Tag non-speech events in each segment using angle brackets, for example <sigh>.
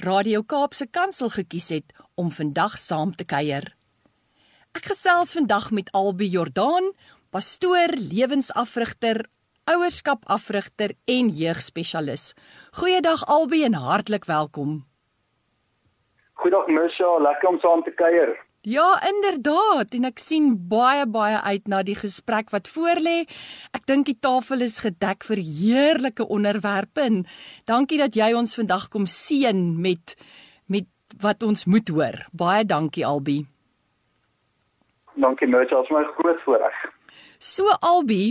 Radio Kaapse Kansel gekies het om vandag saam te kuier. Ek gesels vandag met Albi Jordaan, pastoor, lewensafrigter, ouerskapafrigter en jeugspesialis. Goeiedag Albi en hartlik welkom. Goeiedag Misha, lekker om saam te kuier. Ja, inderdaad, en ek sien baie baie uit na die gesprek wat voorlê. Ek dink die tafel is gedek vir heerlike onderwerpe. En dankie dat jy ons vandag kom seën met met wat ons moet hoor. Baie dankie Albi. Dankie Mitch, dit is my groot voorreg. So Albi,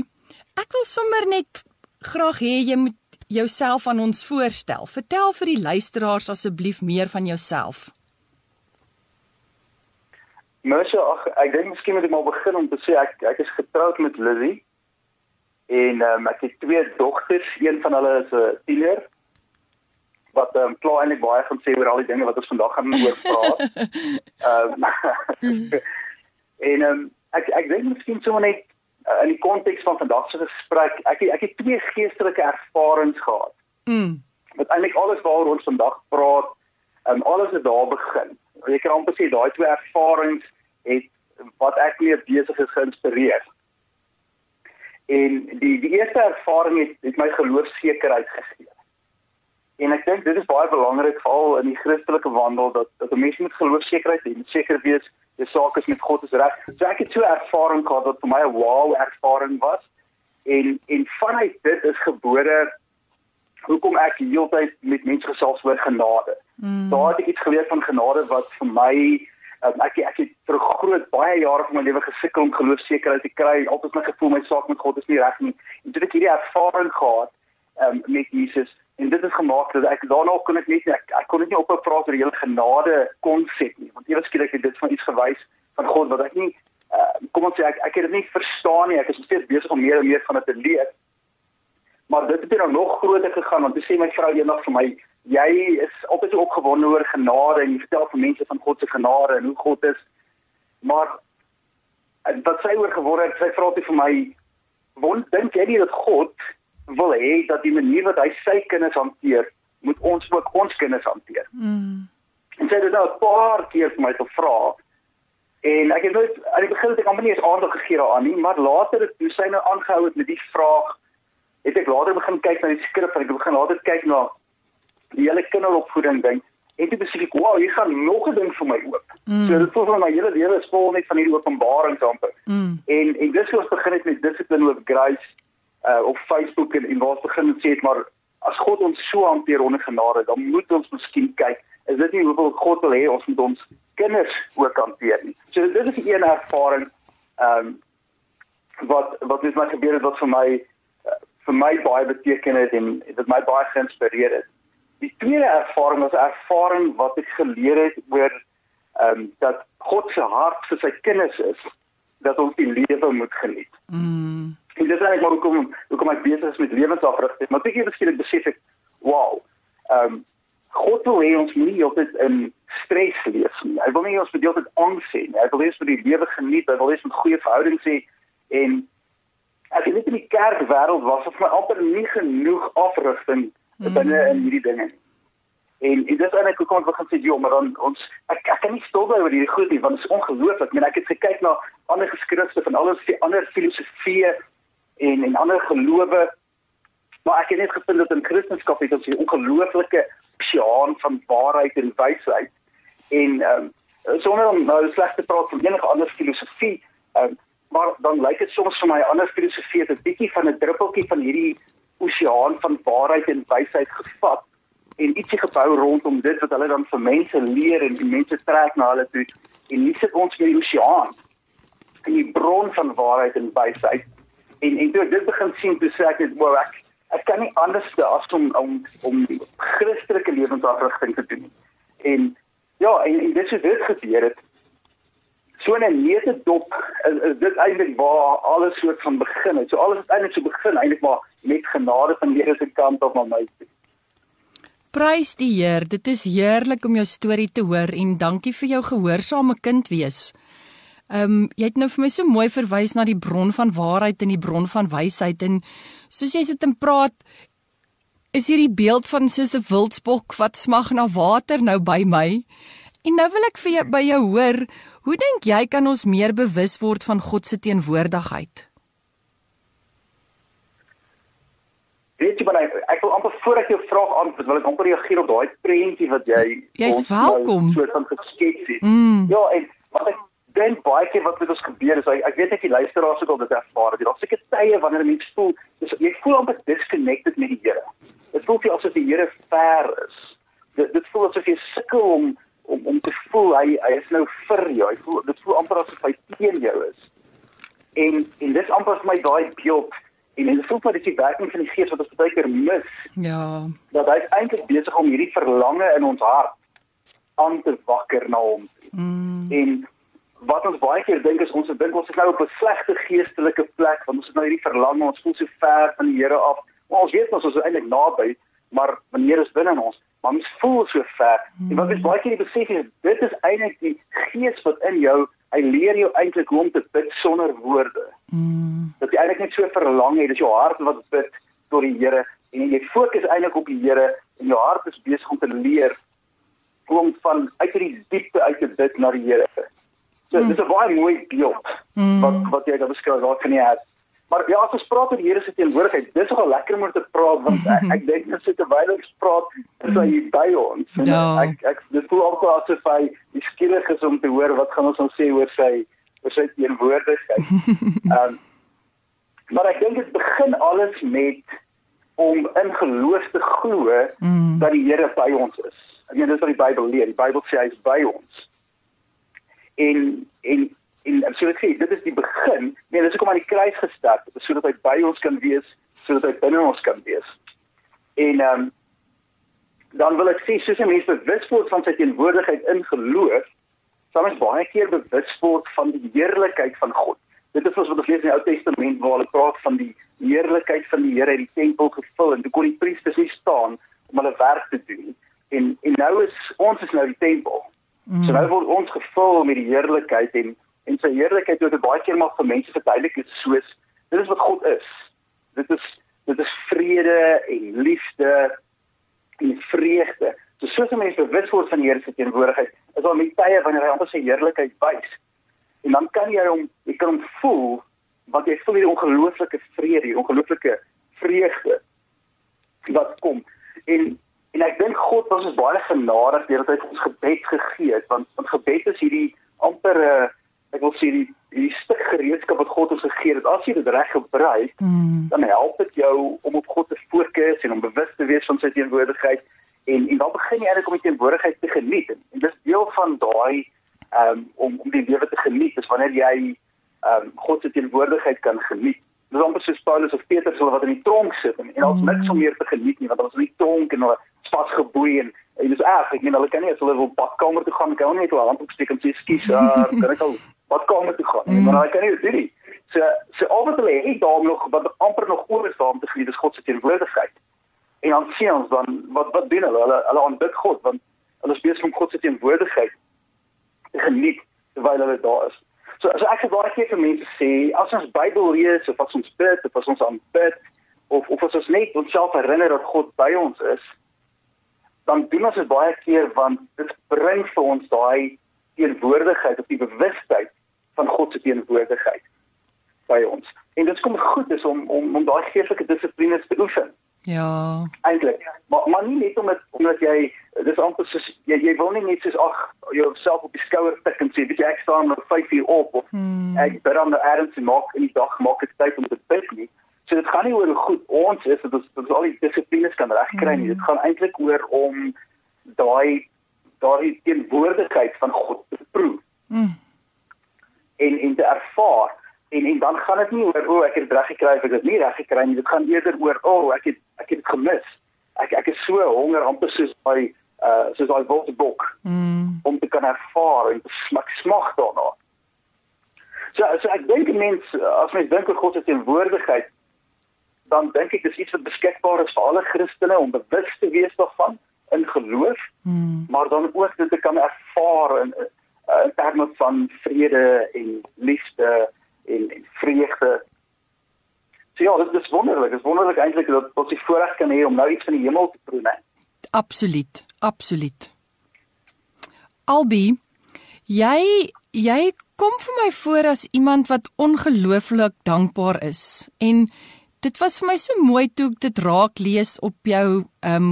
ek wil sommer net graag hê jy moet jouself aan ons voorstel. Vertel vir die luisteraars asseblief meer van jouself. Mercy, ag ek dink miskien moet ek maar begin om te sê ek ek is getroud met Lizzie en um, ek het twee dogters, een van hulle is 'n tiener wat ehm um, klaar eintlik baie gaan sê oor al die dinge wat ons vandag gaan oor praat. <laughs> Ehm <laughs> en um, ek ek dink miskien sommer net uh, in die konteks van vandag se gesprek, ek ek het twee geestelike ervarings gehad. Mm. Wat eintlik alles waaroor ons vandag praat, ehm um, alles het daar begin jy kan amper sê daai twee ervarings het wat ek meer besig is geïnspireer. En die die eerste ervaring het, het my geloofsekerheid gegee. En ek dink dit is baie belangrik veral in die Christelike wandel dat dat 'n mens met geloofsekerheid het, seker wees die saak is met God is reg. So ek het so 'n ervaring gehad wat vir my 'n wow ervaring was. En en vanuit dit is gebore hoekom ek heeltyd met mense gesels oor genade. Mm. Daar het ek iets geleer van genade wat vir my um, ek ek het vir groot baie jare van my lewe gesukkel om geloofsekerheid te kry. Altyd my gevoel my saak met God is nie reg nie. En toe ek hierdie ervaring gehad um, met Jesus en dit het gemaak dat ek daarna kon ek net ek, ek kon net nie ophou praat oor die hele genade konsep nie. Want eers skielik het dit van iets gewys van God wat ek nie uh, kom ons sê ek ek het dit nie verstaan nie. Ek is nog steeds besig om meer en meer van dit te leer. Maar dit het dan nog groter gegaan want toe sê my vrou eendag vir my jy is altyd so opgewonde oor genade en jy vertel vir mense van God se genade en hoe God is. Maar wat sy oor geword het, sy vra toe vir my, "Wond dink jy nie dat God wil hê dat die manier wat hy sy kinders hanteer, moet ons ook ons kinders hanteer?" Mm. En sy het dit nou 'n paar keer vir my gevra. En ek het nooit aan die begin het ek amper nie eens aandag gegee daaraan nie, maar later het toe sy nou aangehou het met die vraag, het ek later begin kyk na die skrif en ek begin later kyk na die hele kinderopvoeding ding en dit besef ek wow hier gaan nog 'n ding vir my oop. Mm. So dit voel vir my hele lewe is vol net van hierdie openbarings amper. Mm. En en dis hoe ons begin het met dissipline with grace uh op Facebook en en waar ons begin sê het maar as God ons so hanteer onder genade dan moet ons miskien kyk is dit nie hoeveel God wil hê ons moet ons kinders ook hanteer nie. So dit is 'n ervaring ehm um, wat wat met my gebeur het wat vir my vir my baie beteken het en dit my baie geïnspireer het. Die tweede ervaring was 'n ervaring wat ek geleer het oor ehm um, dat God se hart vir sy kinders is dat ons die lewe moet geniet. Mm. En dit is eintlik maar hoekom hoekom ek besig is met lewensafrigting. Maar ek het geskielik besef ek wow. Ehm um, God wil hê ons moet nie altyd in stres leef nie. Hy wil nie ons moet altyd angs hê nie. Hy wil hê ons moet die lewe geniet. Hy wil hê ons moet goeie verhoudings hê en jy net in die kerkwêreld was, het my amper nie genoeg afrigting mm. binne in hierdie dinge. En en dis eintlik hoe kom ons begin sê joh, maar dan ons ek ek kan nie stil bly oor hierdie goed nie want dit is ongelooflik. Ek meen ek het gekyk na ander geskrifte van alles die ander filosofieë en en ander gelowe. Maar ek het net gevind dat in Christendom het ons 'n ongelooflike oseaan van waarheid en wysheid. En ehm um, sonder om nou sleg te praat van enige ander filosofie, ehm um, maar dan lyk dit soms vir my ander filosofie het 'n bietjie van 'n druppeltjie van hierdie oseaan van waarheid en wysheid gevat en ietsie gebou rondom dit wat hulle dan vir mense leer en die mense trek na hulle toe. En nie sit ons met die oseaan in die bron van waarheid en wysheid. En en toe dit begin sien toe sê ek net wow ek ek kan nie anders as om om om Christelike lewensafrigting te doen. En ja, en, en dit is dit gebeur het. So 'n neete dop is, is dit eintlik waar alles soort van begin het. So alles het eintlik so begin eintlik maar met genade van die Here se kant af na my toe. Prys die Heer. Dit is heerlik om jou storie te hoor en dankie vir jou gehoorsame kind wees. Ehm um, jy het nou vir my so mooi verwys na die bron van waarheid en die bron van wysheid en soos jy sit en praat is hierdie beeld van soos 'n wildsbok wat smag na water nou by my. En nou wil ek vir jou by jou hoor, hoe dink jy kan ons meer bewus word van God se teenwoordigheid? Weet jy maar ek, ek wil amper voor ek jou vraag antwoord, wil ek amper reageer op daai prentjie wat jy Jy's welkom. So van geskets het. Mm. Ja, en wat ek dink baie keer wat met ons gebeur is ek, ek weet ek die luisteraars ook al dit ervaar. Daar's seker tye wanneer 'n mens voel, dis jy voel amper disconnected met die Here. Dit voel jy asof die Here ver is. Dit dit voel asof jy sukkel om om om te voel hy hy is nou vir jou. Hy voel dit voel amper asof hy teen jou is. En en dis amper vir my daai beeld en dit voel maar dat jy werking van die Gees wat ons baie keer mis. Ja. Dat hy eintlik besig om hierdie verlange in ons hart aan te wakker na hom. Mm. En wat ons baie keer dink is ons dink ons is nou op 'n slegte geestelike plek want ons het nou hierdie verlange, ons voel so ver van die Here af. Maar ons weet ons is eintlik naby, maar wanneer is binne ons? Maar ons voel so ver. Mm. En wat is baie keer die besef is dit is eintlik die gees wat in jou, hy leer jou eintlik hoe om te bid sonder woorde. Mm. Dat jy eintlik net so verlang het, dis jou hart wat bid tot die Here en jy fokus eintlik op die Here en jou hart is besig om te leer om van uit die diepte uit te bid na die Here. So mm. dis 'n baie mooi beeld mm. wat wat jy daar beskryf wat van jy het. Maar ja, as ons praat oor Here se teenwoordigheid, dis nogal lekker om oor te praat want ek, <laughs> ek dink net so terwyl ons praat, is hy by ons. En Ja. Ek ek dis voel ook asof hy skieurig is om te hoor wat gaan ons ons sê oor sy oor sy teenwoordigheid. <laughs> Ehm maar ek dink dit begin alles met om in geloof te glo Mm. dat die Here by ons is. Ek meen dis wat die Bybel leer. Die Bybel sê hy is by ons. En en en so ek sê, dit is die begin. Nee, dis hoekom aan die kruis gesterf sodat hy by ons kan wees, sodat hy binne ons kan wees. En ehm um, dan wil ek sê soos 'n mens bewus word van sy teenwoordigheid in geloof, sal ons baie keer bewus word van die heerlikheid van God. Dit is wat ons lees in die Ou Testament waar hulle praat van die heerlikheid van die Here in die tempel gevul en toe kon die priesters nie staan om hulle werk te doen. En en nou is ons is nou die tempel. Mm. So nou word ons gevul met die heerlikheid en en sy heerlikheid wat baie keer maar vir mense verduidelik is soos dit is wat God is. Dit is dit is vrede en liefde en vreugde. So soos 'n mens bewus word van die Here se teenwoordigheid, is daar met tye wanneer hy amper sy heerlikheid wys. En dan kan jy hom jy kan hom voel wat jy voel hierdie ongelooflike vrede, hierdie ongelooflike vreugde wat kom. En en ek dink God was ons baie genadig deurdat hy ons gebed gegee het, want want gebed is hierdie amper 'n uh, ek wil sê die die stuk gereedskap wat God ons gegee het. As jy dit reg gebruik, Mm. dan help dit jou om op God te fokus en om bewus te wees van sy teenwoordigheid en en dan begin jy eintlik om die teenwoordigheid te geniet en, en dis deel van daai um, om om die lewe te geniet is wanneer jy um, God se teenwoordigheid kan geniet. Dis amper soos Paulus of Petrus hulle wat in die tronk sit en en ons niks om meer te geniet nie want hulle was in die tronk en hulle is vasgeboei en en dis erg. Ek meen hulle kan nie as hulle wil badkamer toe gaan, kan hulle net hulle hand opsteek en sê skus, uh, <laughs> kan ek al badkamer toe gaan? Mm. Maar hulle kan nie dit doen nie. So so al wat hulle het daar nog wat amper nog oor is daar om te geniet is God se teenwoordigheid. En dan sien ons dan wat wat doen hulle? Hulle hulle aanbid God want hulle is besig om God se teenwoordigheid te geniet terwyl hulle daar is. So so ek sê baie keer vir mense sê as ons Bybel lees of as ons bid of as ons aanbid of of as ons net onsself herinner dat God by ons is, dan doen ons dit baie keer want dit bring vir ons daai teenwoordigheid of die bewustheid van God se teenwoordigheid by ons. En dit kom goed is om om om daai geestelike dissiplines te oefen Ja. eintlik. Maar maar nie net omdat omdat jy dis amper soos jy jy wil nie net soos ag jouself op die skouer tik en sê weet jy ek staan om 5 uur op of Hmm. ek bid aan die erns en maak in die dag maak ek tyd om te bid nie. So dit gaan nie oor hoe goed ons is dat ons dat ons al die dissiplines kan regkry nie. Mm. Dit gaan eintlik oor om daai daai teenwoordigheid van God te proe Mm. En en te ervaar en en dan gaan dit nie oor o, oh, ek het reg gekry of ek het nie reg gekry nie. Dit gaan eerder oor o, oh, ek het ek het gemis. Ek ek is so honger amper soos by uh soos daai wilde bok mm. om te kan ervaar en smak smag daarna. So so ek dink mense as mens dink oor God se teenwoordigheid dan dink ek dis iets wat beskikbaar is vir alle Christene om bewus te wees daarvan in geloof, hmm. maar dan ook dit te kan ervaar uh, in terme van vrede en liefde en, en vreugde. So ja, dit is wonderlik. Dit is wonderlik eintlik dat ons die voorreg kan hê om nou iets van die hemel te proe, né? Absoluut, absoluut. Albi, jy jy kom vir my voor as iemand wat ongelooflik dankbaar is en dit was vir my so mooi toe ek dit raak lees op jou um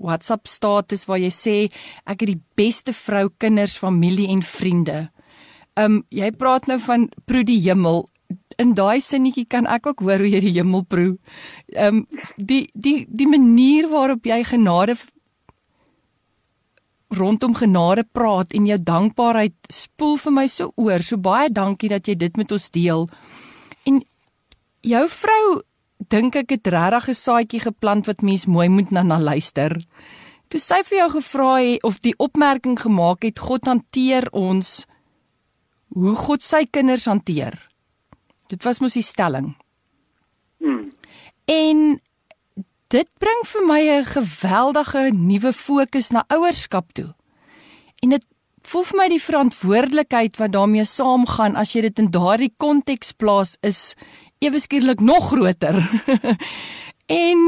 WhatsApp status waar jy sê ek het die beste vrou, kinders, familie en vriende. Um jy praat nou van proe die hemel. In daai sinnetjie kan ek ook hoor hoe jy die hemel proe. Um die die die manier waarop jy genade rondom genade praat en jou dankbaarheid spoel vir my so oor. So baie dankie dat jy dit met ons deel. En jou vrou dink ek het regtig 'n saadjie geplant wat mens mooi moet na na luister. Toe sy vir jou gevra het of die opmerking gemaak het God hanteer ons hoe God sy kinders hanteer. Dit was mos die stelling. Hmm. En dit bring vir my 'n geweldige nuwe fokus na ouerskap toe. En dit voel vir my die verantwoordelikheid wat daarmee saamgaan as jy dit in daardie konteks plaas is ewe skielik nog groter. <laughs> en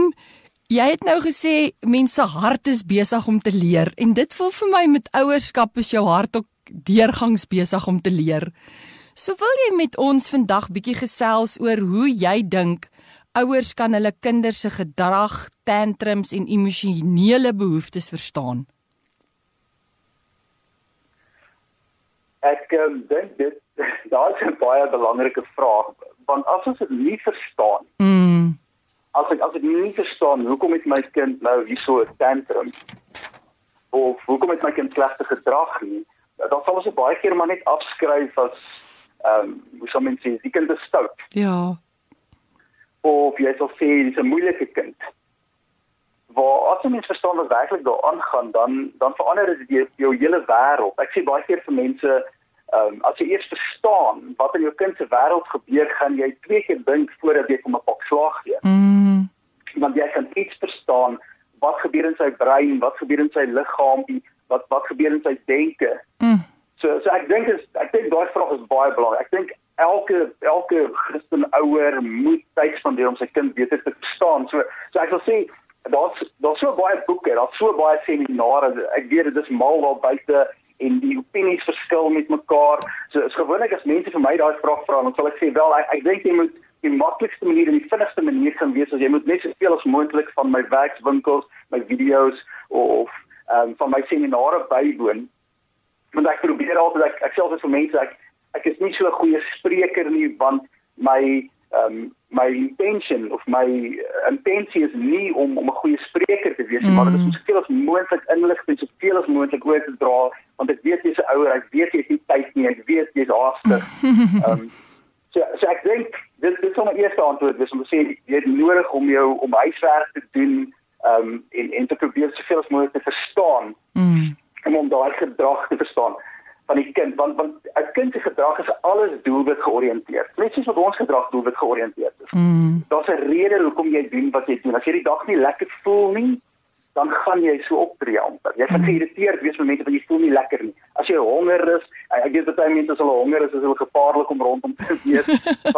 jy het nou gesê mense hart is besig om te leer en dit voel vir my met ouerskap is jou hart ook deurgangs besig om te leer. So wil jy met ons vandag bietjie gesels oor hoe jy dink ouers kan hulle kinders se gedrag, tantrums en emosionele behoeftes verstaan? Ek um, dink dit <laughs> daar is 'n baie belangrike vraag want as ons dit nie verstaan mm. as ek as ek nie verstaan hoekom het my kind nou hierso 'n tantrum of hoekom het my kind slegte gedrag nie dan sal ons baie keer maar net afskryf as ehm um, hoe sou mense sê die kind is stout. Ja. Of jy sal sê dis 'n moeilike kind. Waar as jy mens verstaan wat werklik daar aangaan dan dan verander dit jou, jou hele wêreld. Ek sê baie keer vir mense Ehm um, as jy eers verstaan wat in jou kind se wêreld gebeur, gaan jy twee keer dink voordat jy hom 'n pak slag gee. Mm. Want jy kan iets verstaan wat gebeur in sy brein, wat gebeur in sy liggaampie, wat wat gebeur in sy denke. Mm. So so ek dink is ek dink daai vraag is baie belangrik. Ek dink elke elke Christen ouer moet tyd spandeer om sy kind beter te verstaan. So so ek wil sê daar's daar's so baie boeke, daar's so baie seminare. Ek weet dit is mal daar buite en die opinies verskil met mekaar. So is gewoonlik as mense vir my daai vraag vra, dan sal ek sê wel ek ek dink jy moet die maklikste manier en die vinnigste manier gaan wees as jy moet net soveel as moontlik van my werkswinkels, my video's of ehm um, van my seminare bywoon. Want ek probeer altyd ek ek self is vir mense ek ek is nie so 'n goeie spreker nie want my ehm um, my intention of my intensie is nie om om 'n goeie spreker te wees, mm. maar dit is soveel as moontlik inligting, soveel as moontlik oor te dra, want ek weet jy's 'n ouer, ek weet jy het nie tyd nie, ek weet jy's haastig. <laughs> Ehm um, so so ek dink dit dit sou my eerste antwoord wees om te sê jy het nodig om jou om huiswerk te doen ehm um, en en te probeer soveel as moontlik te verstaan. Mm. om daai gedrag te verstaan van die kind want want 'n kind se gedrag is alles doelwit georiënteerd. Net soos wat ons gedrag doelwit georiënteerd is. Mm. Daar's 'n rede hoekom jy doen wat jy doen. As jy die dag nie lekker voel nie, dan gaan jy so optree amper. Jy gaan mm. geïrriteerd wees met mense wat jy voel nie lekker nie. As jy honger is, ek weet baie mense as hulle honger is, is hulle gevaarlik om rondom te <laughs> wees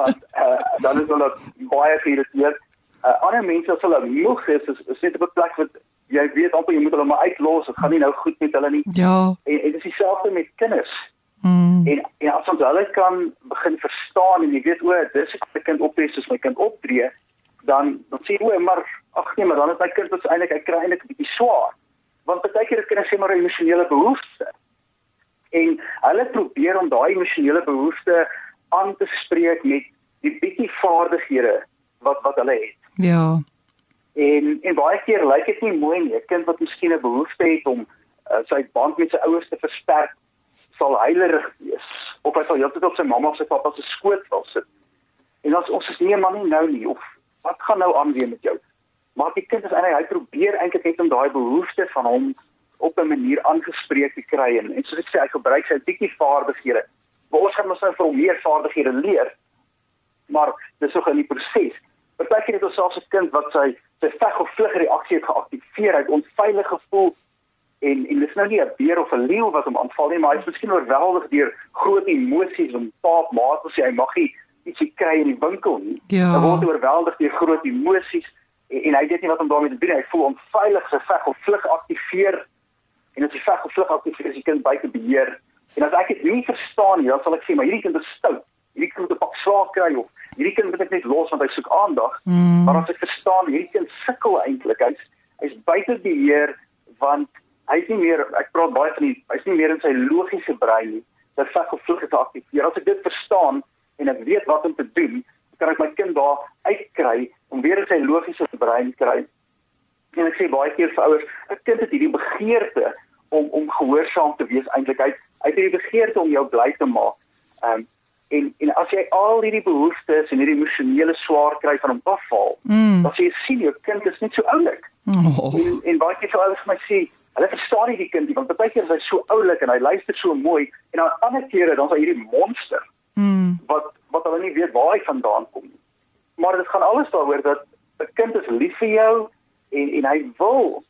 want uh, dan is hulle baie geïrriteerd. Uh, ander mense as hulle moeg is, is, is net op 'n plek wat jy weet amper jy moet hulle maar uitlos, dit gaan nie nou goed met hulle nie. Ja. En, en dit is dieselfde met kinders. Mm. En ja, as ons hulle kan begin verstaan en jy weet o, dis ek se kind optree soos my kind optree, dan dan sê o, maar ag nee, maar dan is my kind wat eintlik hy kry eintlik 'n bietjie swaar. Want baie keer kan ek sê maar emosionele behoefte. En hulle probeer om daai emosionele behoefte aan te spreek met die bietjie vaardighede wat wat hulle het. Ja. En en baie keer lyk dit nie mooi nie. 'n Kind wat miskien 'n behoefte het om uh, sy band met sy ouers te versterk, sal heilerig wees of hy sal heeltyd op sy mamma of sy pappa se skoot wil sit. En as ons is nie man nie nou nie of wat gaan nou aan weer met jou? maar die kind is eintlik hy probeer eintlik net om daai behoefte van hom op 'n manier aangespreek te kry en, en soos ek sê hy gebruik sy bietjie vaardighede. Maar ons gaan mos nou vir hom meer vaardighede leer. Maar dis nog in die proses. Partykeer het ons selfs 'n kind wat sy sy veg of vlug reaksie het geaktiveer, hy het onveilig gevoel en en dis nou nie 'n beer of 'n leeu wat hom aanval nie, maar hy is miskien oorweldig deur groot emosies en paap maat as hy mag nie ietsie kry in die winkel nie. Ja. Hy word oorweldig deur groot emosies en, en hy weet nie wat om daarmee te doen nie. Hy voel onveilig, sy veg of vlug aktiveer en as die veg of vlug aktiveer is die kind buite beheer. En as ek dit nie verstaan nie, dan sal ek sê maar hierdie kind is stout. Hierdie kind moet 'n pak slaag kry of hierdie kind moet ek net los want hy soek aandag. Mm. Maar as ek verstaan hierdie kind sukkel eintlik, hy's hy's buite beheer want hy's nie meer ek praat baie van die hy's nie meer in sy logiese brein nie. Sy veg of vlug het aktiveer. As ek dit verstaan en ek weet wat om te doen, kan ek my kind daar uitkry om weer in sy logiese brein te kry. En ek sê baie keer vir ouers, 'n kind het hierdie begeerte om om gehoorsaam te wees eintlik hy hy het hierdie begeerte om jou bly te maak. Ehm um, en en as jy al hierdie behoeftes en hierdie emosionele swaar kry van hom afval, Mm. dan sê jy sien jou kind is net so oulik. Oh. En en baie keer vir ouers vir my sê, hulle verstaan nie die kind nie want baie keer is hy so oulik en hy luister so mooi en dan ander kere dan is hy hierdie monster Mm. wat wat hulle nie weet waar hy vandaan kom nie. Maar dit gaan alles daaroor dat 'n kind is lief vir jou en en hy wil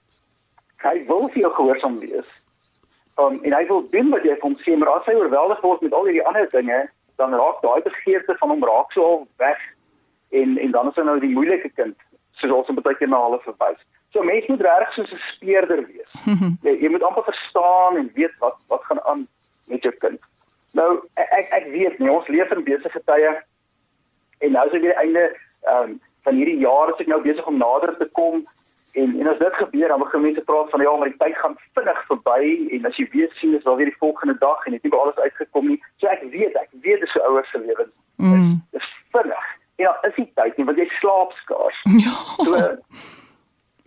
hy wil vir jou gehoorsaam wees. Um, en hy wil doen wat jy vir hom sê, maar as hy oorweldig word met al hierdie ander dinge, dan raak daai begeerte van hom raak so al weg en en dan is hy nou die moeilike kind, soos ons baie keer na hulle verwys. So mense moet regtig soos 'n speurder wees. <laughs> jy, jy moet amper verstaan en weet wat wat gaan aan met jou kind. Nou ek ek weet nie ons leef in besige tye en nou is dit weer einde ehm um, van hierdie jaar as ek nou besig om nader te kom en en as dit gebeur dan begin mense praat van ja maar die tyd gaan vinnig verby en as jy weer sien is daar weer die volgende dag en het nie alles uitgekom nie. So ek weet ek weet dis so ouers se lewens. Mm. Dis vinnig. En dan is die tyd nie want jy slaap skaars. <laughs> Ja. So <laughs>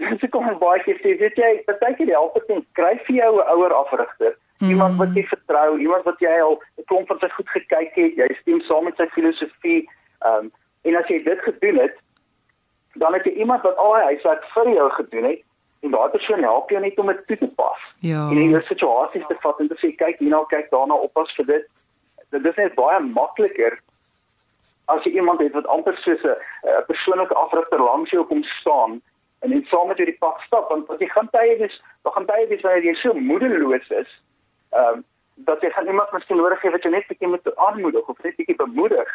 Mense kom baie keer sê, weet jy, partykeer help dit net kry vir jou 'n ouer afrigter. Iemand wat jy vertrou, iemand wat jy al 'n klomp van sy goed gekyk het, jy stem saam met sy filosofie. Ehm um, en as jy dit gedoen het, dan het jy iemand wat al hy huiswerk vir jou gedoen het en daai persoon help jou net om dit toe te pas. Ja. En in jou situasies te vat en te sê kyk hierna, kyk daarna, oppas vir dit. Dit is net baie makliker as jy iemand het wat amper soos 'n 'n persoonlike afrigter langs jou kom staan en net saam met jou die pad stap want as jy gaan tye wees, dan gaan tye wees wanneer jy so moedeloos is, ehm um, dat jy gaan iemand miskien nodig hê wat jou net bietjie moet aanmoedig of net bietjie bemoedig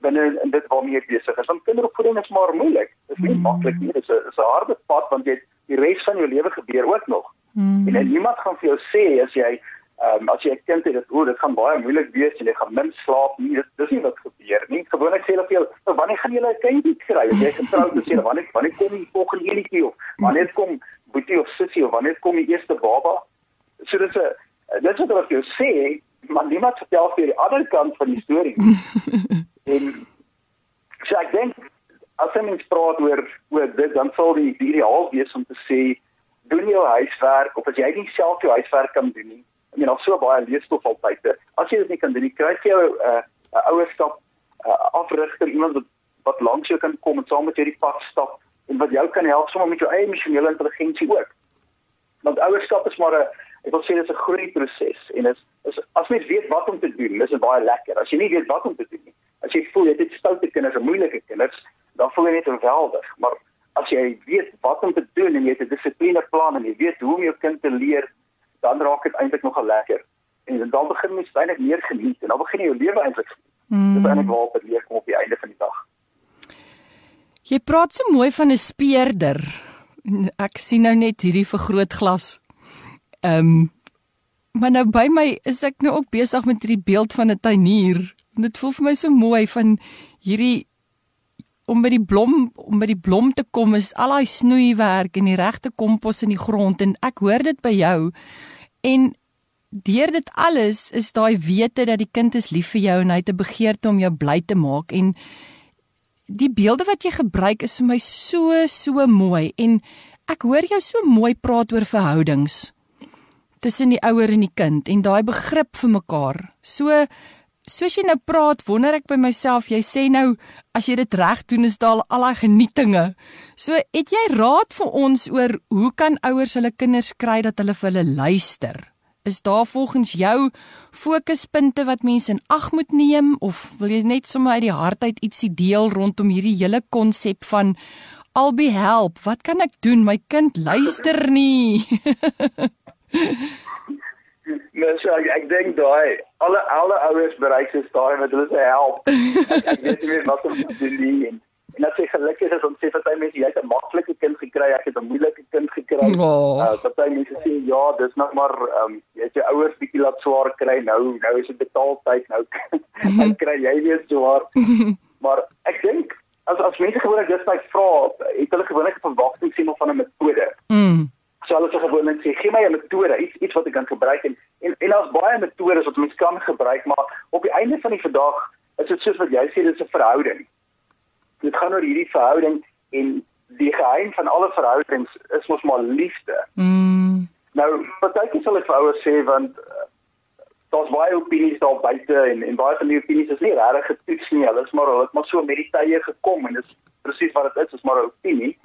binne in dit waarmee jy besig is. Want kinderopvoeding is maar moeilik. Dit is nie mm. maklik nie. Dit is 'n is 'n harde pad want jy die res van jou lewe gebeur ook nog. Mm. En, niemand gaan vir jou sê as jy ehm um, as jy 'n kind het dat o, dit gaan baie moeilik wees en jy gaan min slaap nie. Dit dis nie wat gebeur nie. Gewoonlik sê hulle vir jou, "Nou, "Wanneer gaan jy 'n kindjie kry?" As jy getroud is, sê hulle, "Wanneer wanneer kom die volgende enetjie of wanneer kom boetie of sussie of wanneer kom die eerste baba?" So dis 'n dit is wat hulle vir jou sê, maar niemand vertel vir die ander kant van die storie. <laughs> en so ek dink as jy mens praat oor oor dit, dan sal die, die ideaal wees om te sê doen jou huiswerk of as jy nie self jou huiswerk kan doen nie. Ek al so baie leesstof al buite. As jy dit nie kan doen nie, kry jy 'n uh, 'n ouerskap uh, afrigter, iemand wat wat langs jou kan kom en saam met jou die pad stap en wat jou kan help sommer met jou eie emosionele intelligensie ook. Want ouerskap is maar 'n ek wil sê dit is 'n groeiproses en is is as mens weet wat om te doen, dis dit baie lekker. As jy nie weet wat om te doen nie, as jy voel jy het stoute kinders en moeilike kinders, dan voel jy net ongeweldig. Maar as jy weet wat om te doen en jy het 'n dissiplineplan en jy weet hoe om jou kind te leer, dan raak dit eintlik nogal lekker. En dan begin mens eintlik meer geniet en dan begin jy jou lewe eintlik geniet. Mm. Dit is eintlik waar dit leer kom op die einde van die dag. Jy praat so mooi van 'n speurder. Ek sien nou net hierdie vergrootglas. Ehm um, maar nou by my is ek nou ook besig met hierdie beeld van 'n tuinier. Dit voel vir my so mooi van hierdie om by die blom om by die blom te kom is al daai snoeiwerk en die regte kompos in die grond en ek hoor dit by jou en deur dit alles is daai wete dat die kind is lief vir jou en hy het 'n begeerte om jou bly te maak en die beelde wat jy gebruik is vir my so so mooi en ek hoor jou so mooi praat oor verhoudings tussen die ouer en die kind en daai begrip vir mekaar. So soos jy nou praat, wonder ek by myself, jy sê nou as jy dit reg doen is daar al daai genietinge. So het jy raad vir ons oor hoe kan ouers hulle kinders kry dat hulle vir hulle luister? Is daar volgens jou fokuspunte wat mense in ag moet neem of wil jy net sommer uit die hart uit ietsie deel rondom hierdie hele konsep van albei help? Wat kan ek doen? My kind luister nie. <laughs> Mens so, ek, ek dink daai alle alle ouers bereik se stadium met hulle se help. <laughs> Ek, ek weet nie meer wat om te doen nie. En, en as jy gelukkig is om sê vir baie mense jy het 'n maklike kind gekry, ek het 'n moeilike kind gekry. Oh. Uh, baie mense sê ja, dis nog maar ehm um, jy het jou ouers bietjie laat swaar kry nou. Nou is dit betaaltyd nou. Dan <laughs> kry jy weer swaar. <laughs> maar ek dink as as mense gewoonlik dis my vra, het hulle gewoonlik 'n verwagting sien of van 'n metode. Mm so hulle sê gewoonlik sê gee my 'n metode iets iets wat ek kan gebruik en en en daar's baie metodes wat mens kan gebruik maar op die einde van die vandag is dit soos wat jy sê dis 'n verhouding. Dit gaan oor hierdie verhouding en die geheim van alle verhoudings is mos maar liefde. Mm. nou partykies sal ek vir ouers sê want uh, daar's baie opinies daar buite en en baie van die opinies is nie regtig getoets nie. Hulle is maar hulle het maar so met die tye gekom en dis presies wat dit is is maar 'n opinie